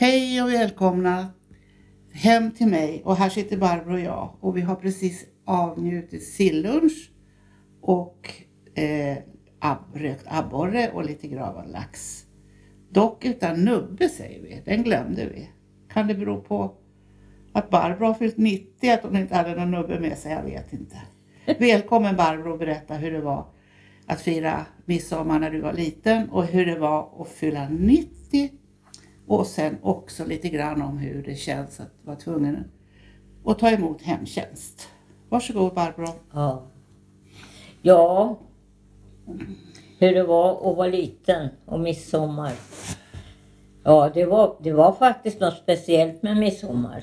Hej och välkomna hem till mig och här sitter Barbro och jag och vi har precis avnjutit sillunch och eh, ab rökt abborre och lite gravad lax. Dock utan nubbe säger vi, den glömde vi. Kan det bero på att Barbro har fyllt 90, att hon inte hade någon nubbe med sig? Jag vet inte. Välkommen Barbro och berätta hur det var att fira midsommar när du var liten och hur det var att fylla 90 och sen också lite grann om hur det känns att vara tvungen att ta emot hemtjänst. Varsågod Barbro. Ja. ja, hur det var att vara liten och midsommar. Ja, det var, det var faktiskt något speciellt med midsommar.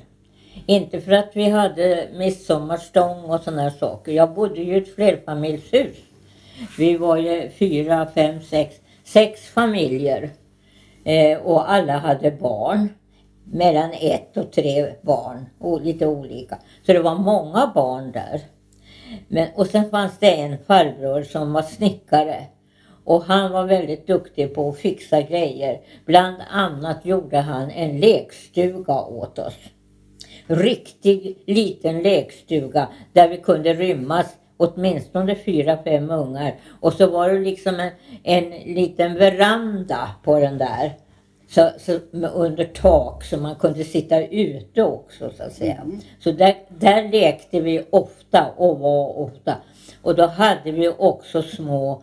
Inte för att vi hade midsommarstång och sådana här saker. Jag bodde ju i ett flerfamiljshus. Vi var ju fyra, fem, sex, sex familjer. Eh, och alla hade barn. Mellan ett och tre barn. Och lite olika. Så det var många barn där. Men, och sen fanns det en farbror som var snickare. Och han var väldigt duktig på att fixa grejer. Bland annat gjorde han en lekstuga åt oss. Riktig liten lekstuga där vi kunde rymmas åtminstone fyra, fem ungar. Och så var det liksom en, en liten veranda på den där. Så, så under tak så man kunde sitta ute också så att säga. Mm. Så där, där lekte vi ofta och var ofta. Och då hade vi också små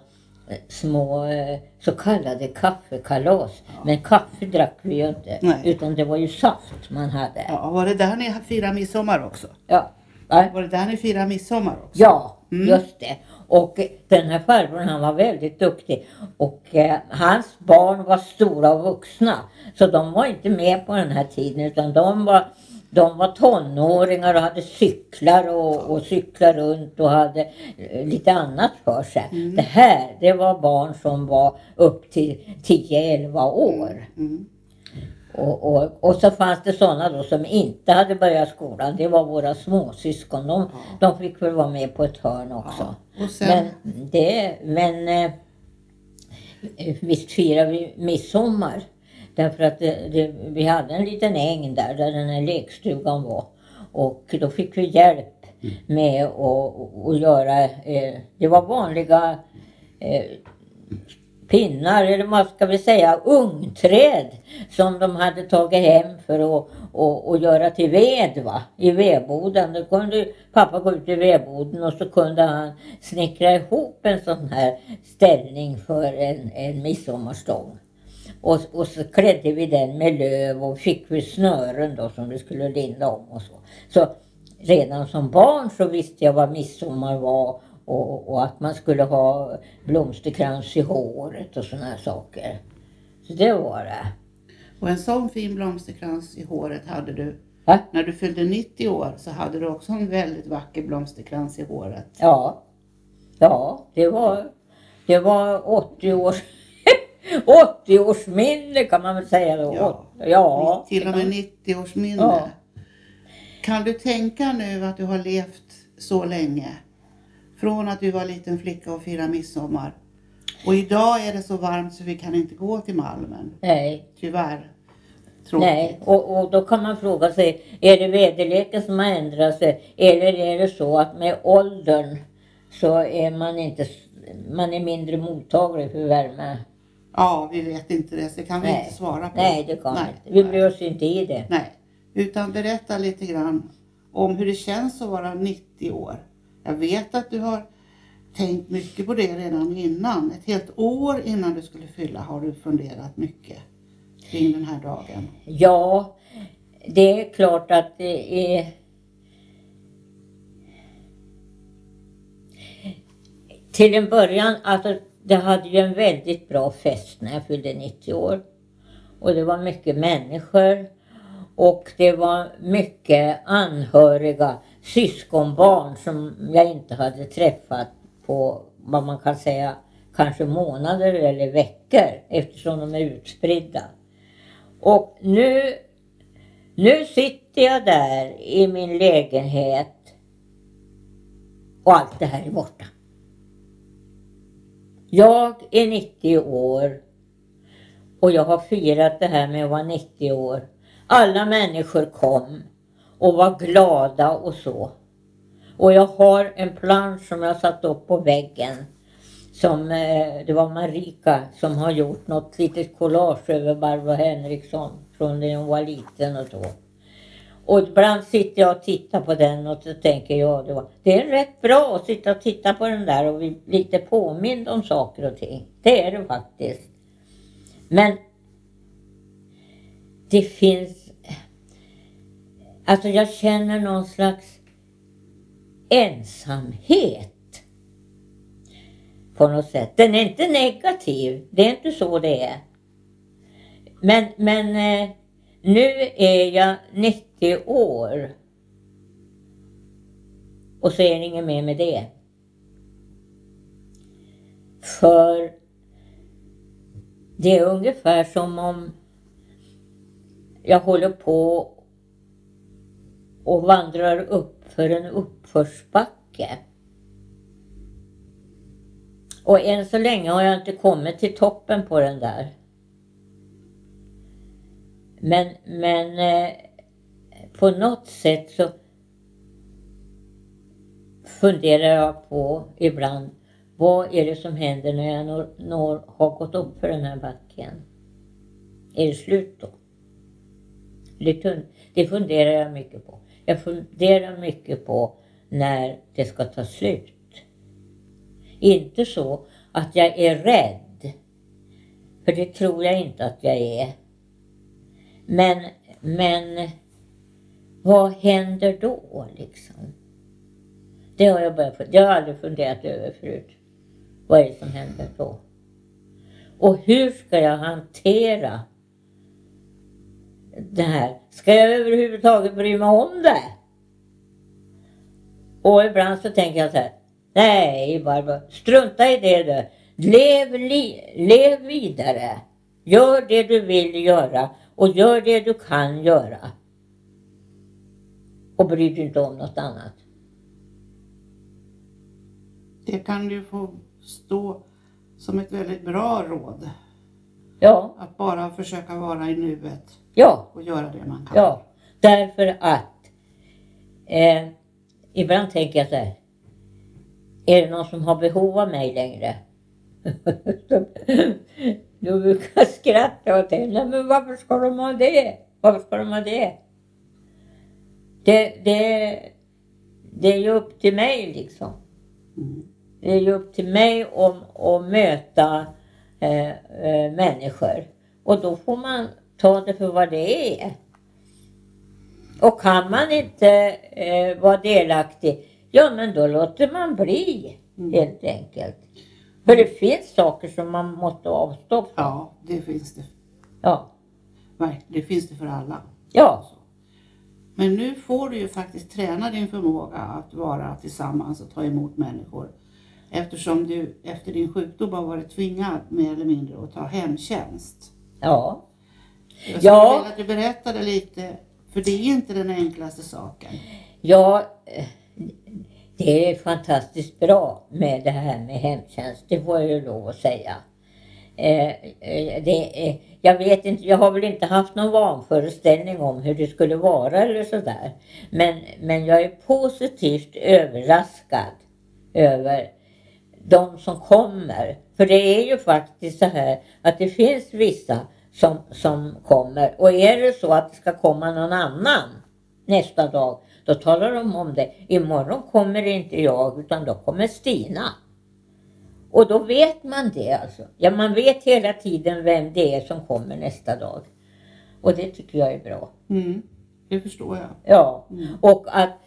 små eh, så kallade kaffekalas. Ja. Men kaffe drack vi ju inte. Nej. Utan det var ju saft man hade. Ja, var det där ni firade midsommar också? Ja. Var det där ni firade midsommar också? Ja, mm. just det. Och den här farbrorn han var väldigt duktig. Och eh, hans barn var stora och vuxna. Så de var inte med på den här tiden utan de var de var tonåringar och hade cyklar och, och cyklar runt och hade eh, lite annat för sig. Mm. Det här, det var barn som var upp till 10-11 år. Mm. Och, och, och, så fanns det sådana då som inte hade börjat skolan. Det var våra småsyskon. De, ja. de fick väl vara med på ett hörn också. Ja. Sen... Men, det, men eh, visst firar vi midsommar. Därför att det, det, vi hade en liten äng där, där den här lekstugan var. Och då fick vi hjälp mm. med att göra, eh, det var vanliga eh, pinnar, eller vad ska vi säga, ungträd som de hade tagit hem för att och, och göra till ved va? i vedboden. Då kunde pappa gå ut i vedboden och så kunde han snickra ihop en sån här ställning för en, en midsommarstång. Och, och så klädde vi den med löv och fick vi snören då som vi skulle linda om och så. Så redan som barn så visste jag vad midsommar var och, och att man skulle ha blomsterkrans i håret och sådana saker. Så det var det. Och en sån fin blomsterkrans i håret hade du ha? När du fyllde 90 år så hade du också en väldigt vacker blomsterkrans i håret. Ja, ja det var, det var 80 år 80-årsminne kan man väl säga då. Ja, ja. till och med 90-årsminne. Ja. Kan du tänka nu att du har levt så länge? Från att du var liten flicka och firade midsommar. Och idag är det så varmt så vi kan inte gå till Malmen. Nej. Tyvärr. Tråkigt. Nej, och, och då kan man fråga sig, är det väderleken som har ändrat sig? Eller är det så att med åldern så är man inte, man är mindre mottaglig för värme? Ja, vi vet inte det, så det kan vi inte svara på. Nej, det kan vi inte. Vi bryr oss inte i det. Nej, utan berätta lite grann om hur det känns att vara 90 år. Jag vet att du har tänkt mycket på det redan innan. Ett helt år innan du skulle fylla har du funderat mycket kring den här dagen. Ja, det är klart att det är Till en början, alltså det hade ju en väldigt bra fest när jag fyllde 90 år. Och det var mycket människor. Och det var mycket anhöriga, syskonbarn som jag inte hade träffat på vad man kan säga kanske månader eller veckor eftersom de är utspridda. Och nu, nu sitter jag där i min lägenhet och allt det här är borta. Jag är 90 år och jag har firat det här med att vara 90 år Alla människor kom och var glada och så. Och jag har en plansch som jag satt upp på väggen. Som, eh, det var Marika som har gjort något litet collage över Barbro Henriksson från när hon var liten och så. Och ibland sitter jag och tittar på den och så tänker jag då, det är rätt bra att sitta och titta på den där och bli lite påmind om saker och ting. Det är det faktiskt. Men det finns, alltså jag känner någon slags ensamhet på något sätt. Den är inte negativ, det är inte så det är. Men, men eh, nu är jag 90 år. Och så är det inget mer med det. För det är ungefär som om jag håller på och vandrar upp för en uppförsbacke. Och än så länge har jag inte kommit till toppen på den där. Men, men eh, på något sätt så funderar jag på ibland vad är det som händer när jag når, når, har gått upp för den här backen? Är det slut då? Det funderar jag mycket på. Jag funderar mycket på när det ska ta slut. Inte så att jag är rädd. För det tror jag inte att jag är. Men, men vad händer då liksom? Det har jag börjat Det har jag aldrig funderat över förut. Vad är det som händer då? Och hur ska jag hantera det här? Ska jag överhuvudtaget bry mig om det? Och ibland så tänker jag så här. Nej Barbro, strunta i det du. Lev, li, lev vidare. Gör det du vill göra och gör det du kan göra. Och bry dig inte om något annat. Det kan du få stå som ett väldigt bra råd. Ja. Att bara försöka vara i nuet. Ja. Och göra det man kan. Ja, därför att eh, ibland tänker jag så här. Är det någon som har behov av mig längre? Då brukar jag skratta åt henne. Men varför ska de ha det? Varför ska de ha det? Det, det, det är ju upp till mig liksom. Mm. Det är ju upp till mig att, att möta eh, eh, människor. Och då får man ta det för vad det är. Och kan man inte eh, vara delaktig, ja men då låter man bli mm. helt enkelt. För det finns saker som man måste avstå från. Ja, det finns det. Ja. Det finns det för alla. Ja. Men nu får du ju faktiskt träna din förmåga att vara tillsammans och ta emot människor. Eftersom du efter din sjukdom har varit tvingad mer eller mindre att ta hemtjänst. Ja. Jag skulle ja. vilja att du berättade lite, för det är inte den enklaste saken. Ja, det är fantastiskt bra med det här med hemtjänst, det får jag ju lov att säga. Eh, eh, det, eh, jag vet inte, jag har väl inte haft någon vanföreställning om hur det skulle vara eller sådär. Men, men jag är positivt överraskad över de som kommer. För det är ju faktiskt så här att det finns vissa som, som kommer. Och är det så att det ska komma någon annan nästa dag då talar de om det. Imorgon kommer inte jag utan då kommer Stina. Och då vet man det alltså. Ja, man vet hela tiden vem det är som kommer nästa dag. Och det tycker jag är bra. Mm, det förstår jag. Ja, mm. och att,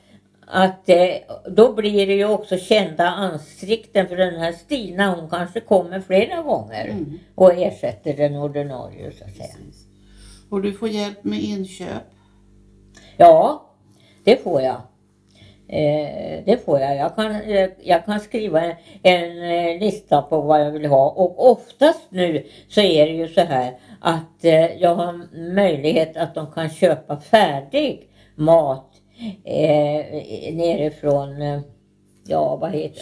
att eh, då blir det ju också kända ansikten för den här Stina hon kanske kommer flera gånger mm. och ersätter den ordinarie så att säga. Precis. Och du får hjälp med inköp? Ja, det får jag. Eh, det får jag. Jag kan, eh, jag kan skriva en, en, lista på vad jag vill ha och oftast nu så är det ju så här att eh, jag har möjlighet att de kan köpa färdig mat eh, nerifrån, eh, ja vad heter det?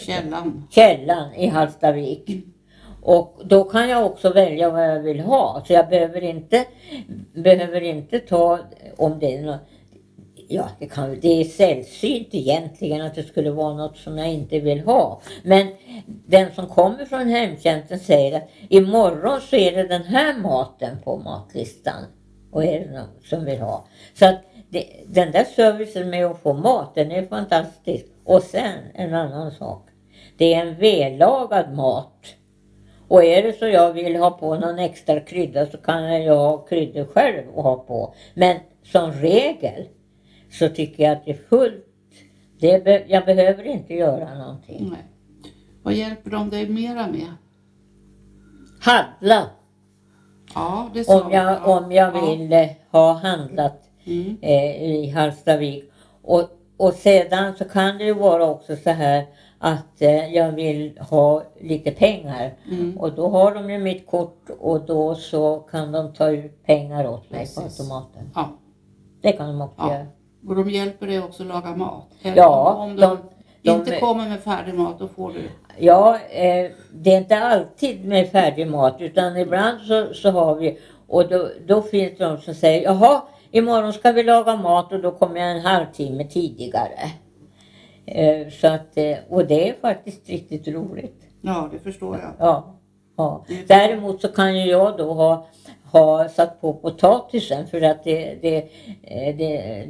Källan. I Hallstavik. Mm. Och då kan jag också välja vad jag vill ha. Så jag behöver inte, behöver inte ta om det är något, ja det, kan, det är sällsynt egentligen att det skulle vara något som jag inte vill ha. Men den som kommer från hemtjänsten säger att imorgon så är det den här maten på matlistan. Och är det någon som vill ha. Så att det, den där servicen med att få mat, den är fantastisk. Och sen en annan sak. Det är en vällagad mat. Och är det så jag vill ha på någon extra krydda så kan jag ha kryddor själv och ha på. Men som regel så tycker jag att det är fullt. Det be jag behöver inte göra någonting. Nej. Vad hjälper de dig mera med? Handla. Ja, det sa Om jag, ja. om jag Ja. vill eh, ha handlat Mm. eh, i Hallstavik. Och, och sedan så kan det ju vara också så här att eh, jag vill ha lite pengar. Mm. Och då har de ju mitt kort och då så kan de ta ut pengar åt mig på Precis. automaten. Ja. Det kan de också Ja. göra. Och de hjälper dig också att laga mat? Eller Ja, om de, de- de- inte kommer med färdig mat, då får du... Ja, eh, det är inte alltid med färdig mat utan ibland så, så har vi och då, då finns det de som säger jaha, imorgon ska vi laga mat och då kommer jag en halvtimme tidigare. Eh, så att, eh, och det är faktiskt riktigt roligt. Ja, det förstår jag. Ja, ja. Däremot så kan ju jag då ha, ha satt på potatisen för att det, det, eh, det,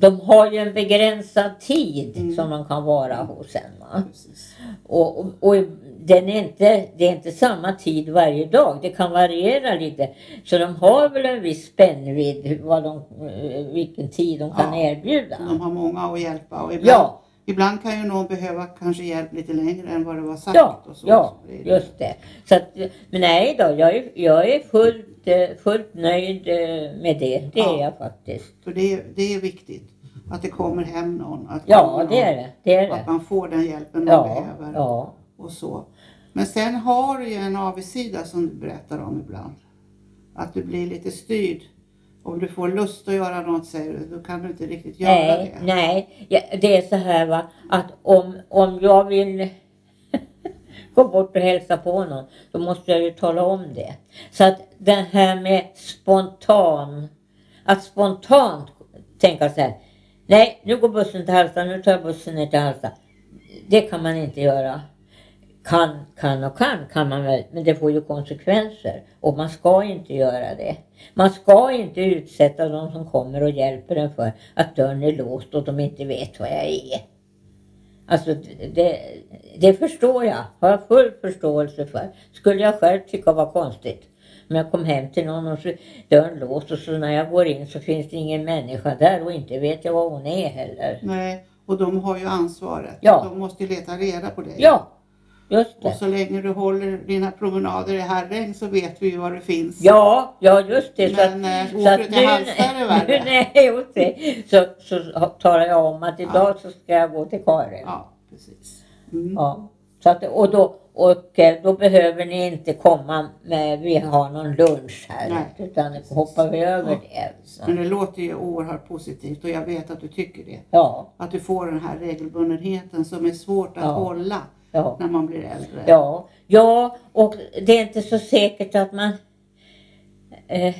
de har ju en begränsad tid Mm. som de kan vara hos en. Och, och, och den är inte, det är inte samma tid varje dag. Det kan variera lite. Så de har väl en viss spännvidd vad de, eh, vilken tid de kan Ja. erbjuda. De har många att hjälpa och ibland, Ja, ibland kan ju någon behöva kanske hjälp lite längre än vad det var sagt. ja, och så. ja, Så det är- just det. Så att, men nej då, jag är, jag är fullt, eh, fullt nöjd eh, med det. Det Ja. är jag faktiskt. För det, är- det är viktigt att det kommer hem någon. Att Ja, kommer det är någon, det. det, är Att det. man får den hjälpen man Ja, behöver. ja. Och så. Men sen har du ju en avigsida som du berättar om ibland. Att du blir lite styrd. Om du får lust att göra något säger du, då kan du inte riktigt göra Nej, det. nej. Det är så här va, att om, om jag vill gå bort och hälsa på någon, då måste jag ju tala om det. Så att det här med spontan, att spontant tänka så här, nej nu går bussen till Hallsta, nu tar jag bussen ner till Hallsta. Det kan man inte göra. Kan, kan och kan kan man väl, men det får ju konsekvenser. Och man ska inte göra det. Man ska inte utsätta de som kommer och hjälper en för att dörren är låst och de inte vet vad jag är. Alltså det, det förstår jag, har jag full förståelse för. Skulle jag själv tycka var konstigt. Om jag kom hem till någon och så dörren låst och så när jag går in så finns det ingen människa där och inte vet jag vad hon är heller. Nej, och de har ju ansvaret. Ja. De måste ju leta reda på dig. Ja, just Och det. så länge du håller dina promenader i Herräng så vet vi ju var du finns. Ja, ja just det. Att, Men eh, så åker att du till Hallsta är det värre. nej, just det. Så, så talar jag om att idag så ska jag gå till Karin. Ja, precis. Mm. Ja. Så att, och, då, och eh, då behöver ni inte komma med, vi har någon lunch här. Nej. Utan då hoppar vi över Ja. det. Så. Men det låter ju oerhört positivt och jag vet att du tycker det. Ja, Att du får den här regelbundenheten som är svårt att Ja. hålla ja. när man blir äldre. Ja, ja, och det är inte så säkert att man eh,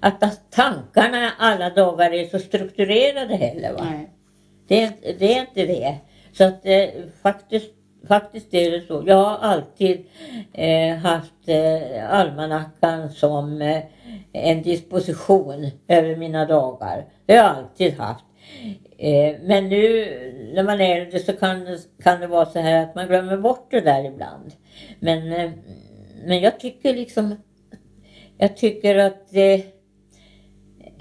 att tankarna alla dagar är så strukturerade heller. Va? Nej. Det, är, inte- det är inte det. Så att eh, faktiskt, faktiskt är det så. Jag har alltid eh, haft eh, almanackan som eh, en disposition över mina dagar. Det har jag alltid haft. Eh, men nu när man är äldre så kan, det- kan det vara så här att man glömmer bort det där ibland. Men, eh, men jag tycker liksom, jag tycker att det,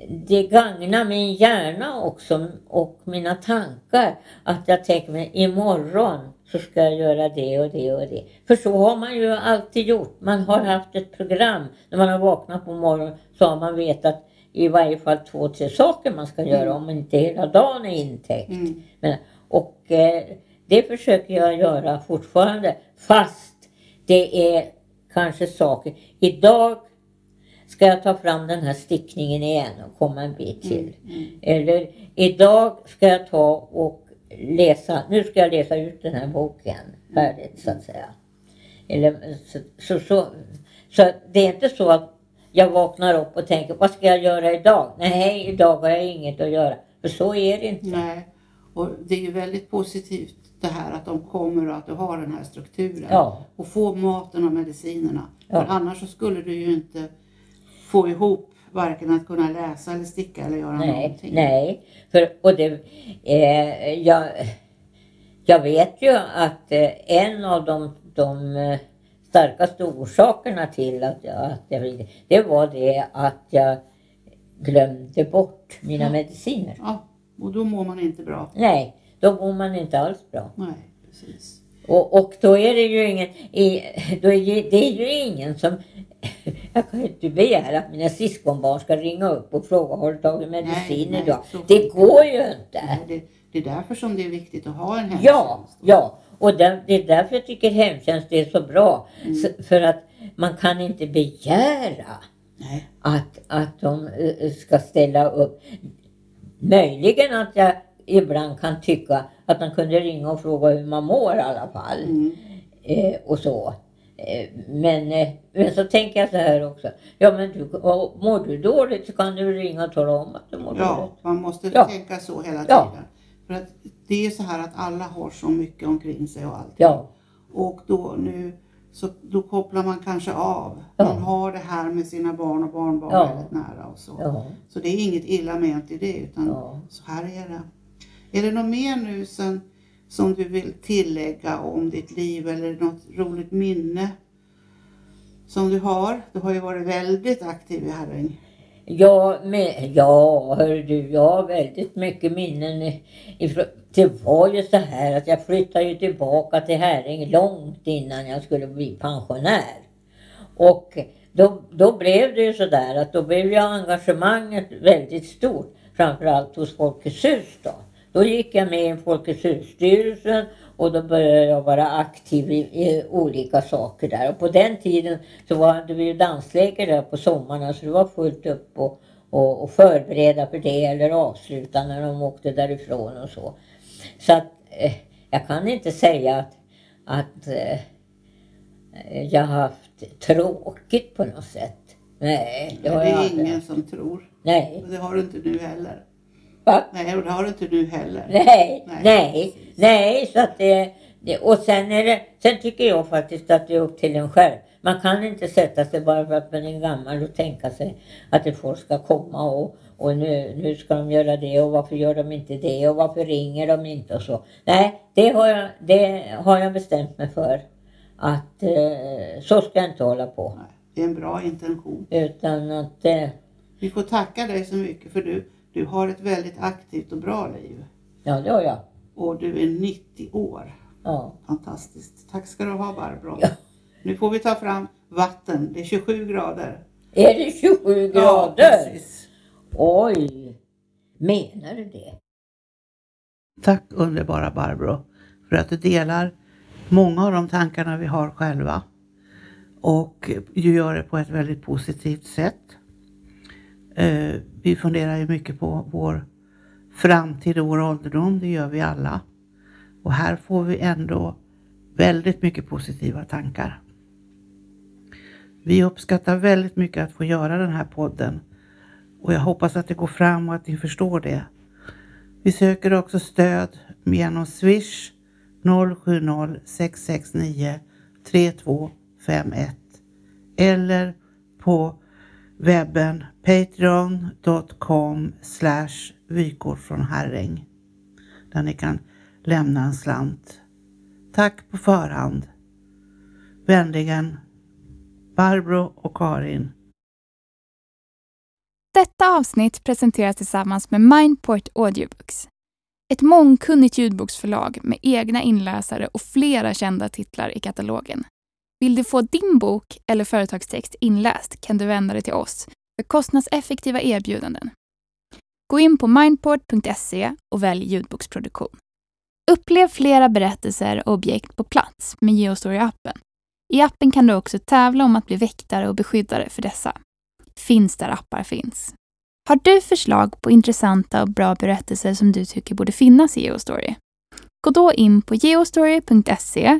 det gagnar min hjärna också och mina tankar. Att jag tänker mig imorgon så ska jag göra det och det och det. För så har man ju alltid gjort. Man har haft ett program. När man har vaknat på morgonen så har man vetat i varje fall två, tre saker man ska göra om inte hela dagen är intäckt. Mm. Men, och eh, det försöker jag göra fortfarande fast det är kanske saker. Idag ska jag ta fram den här stickningen igen och komma en bit till. Mm. Eller idag ska jag ta och läsa, nu ska jag läsa ut den här boken färdigt så att säga. Eller, så, så, så, så det är inte så att jag vaknar upp och tänker, vad ska jag göra idag? Nej, idag har jag inget att göra. För så är det inte. Nej. Och det är ju väldigt positivt det här att de kommer och att du har den här strukturen. Ja. Och få maten och medicinerna. Ja. För annars så skulle du ju inte få ihop varken att kunna läsa eller sticka eller göra Nej, någonting. nej. För, och det, eh, jag, jag vet ju att eh, en av de, de eh, starkaste orsakerna till att jag, att jag det var det att jag glömde bort mina Ja. mediciner. Ja, och då mår man inte bra. Nej, då mår man inte alls bra. Nej, precis. Och, och då är det ju ingen, då är ju, det är ju ingen som, jag kan ju inte begära att mina syskonbarn ska ringa upp och fråga har du tagit medicin idag? Det går ju inte. Nej, det, det är därför som det är viktigt att ha en hemtjänst. Ja, ja. Och där, det är därför jag tycker hemtjänst är så bra. Så, för att man kan inte begära Nej, att, att de eh, ska ställa upp. Möjligen att jag ibland kan tycka att man kunde ringa och fråga hur man mår i alla fall. mm. Eh, och så. Eh, men, eh, men så tänker jag så här också. Ja men du, mår du dåligt så kan du ringa och tala om att du mår ja dåligt. man måste Ja. tänka så hela Ja. För att det är så här att alla har så mycket omkring sig och allt. Ja, Och då nu så då kopplar man kanske av. Ja. Man har det här med sina barn och barnbarn Ja. väldigt nära och så. ja, Så det är inget illa ment i det utan ja. så här är det. Är det något mer nu sen, som du vill tillägga om ditt liv eller något roligt minne som du har? Du har ju varit väldigt aktiv i Herräng. Ja, men, ja hör du, jag har väldigt mycket minnen ifrån, Det var ju så här att jag flyttade ju tillbaka till Häring långt innan jag skulle bli pensionär. Och då, då blev det ju så där att då blev ju engagemanget väldigt stort. Framförallt hos Folkets hus då. Då gick jag med i Folkets hus-styrelsen och då började jag vara aktiv i, i olika saker där. Och på den tiden så var det ju dansläger där på sommarna så det var fullt upp och, och, och förbereda för det eller avsluta när de åkte därifrån och så. Så att eh, jag kan inte säga att, att eh, jag har haft tråkigt på något sätt. Nej, det Det har jag är aldrig ingen som tror. Nej. Och det har du inte nu heller. Va? Nej, och det har du inte nu heller. Nej, Nej, nej, nej, så att det, det, och sen är det, sen tycker jag faktiskt att det är upp till en själv. Man kan inte sätta sig bara för att man är gammal och tänka sig att det folk ska komma och, och nu, nu ska de göra det och varför gör de inte det och varför ringer de inte och så. Nej, det har jag, det har jag bestämt mig för. Att eh, så ska jag inte hålla på. Nej, det är en bra intention. Utan att eh, Vi får tacka dig så mycket för du, du har ett väldigt aktivt och bra liv. ja det har jag. Och du är 90 år. Ja. Fantastiskt. Tack ska du ha Barbro. Ja. Nu får vi ta fram vatten. Det är 27 grader. Är det 27 grader? precis. Oj! Menar du det? Tack underbara Barbro för att du delar många av de tankarna vi har själva. Och du gör det på ett väldigt positivt sätt. Mm. Eh, Vi funderar ju mycket på vår framtid och vår ålderdom, det gör vi alla. Och här får vi ändå väldigt mycket positiva tankar. Vi uppskattar väldigt mycket att få göra den här podden och jag hoppas att det går fram och att ni förstår det. Vi söker också stöd genom Swish 070 669 3251 eller på webben patreon.com slash vykort från Herräng där ni kan lämna en slant. Tack på förhand. Vänligen Barbro och Karin. Detta avsnitt presenteras tillsammans med Mindport Audiobooks. Ett mångkunnigt ljudboksförlag med egna inläsare och flera kända titlar i katalogen. Vill du få din bok eller företagstext inläst kan du vända dig till oss för kostnadseffektiva erbjudanden. Gå in på mindport.se och välj ljudboksproduktion. Upplev flera berättelser och objekt på plats med Geostory-appen. I appen kan du också tävla om att bli väktare och beskyddare för dessa. Finns där appar finns. Har du förslag på intressanta och bra berättelser som du tycker borde finnas i Geostory? Gå då in på geostory.se,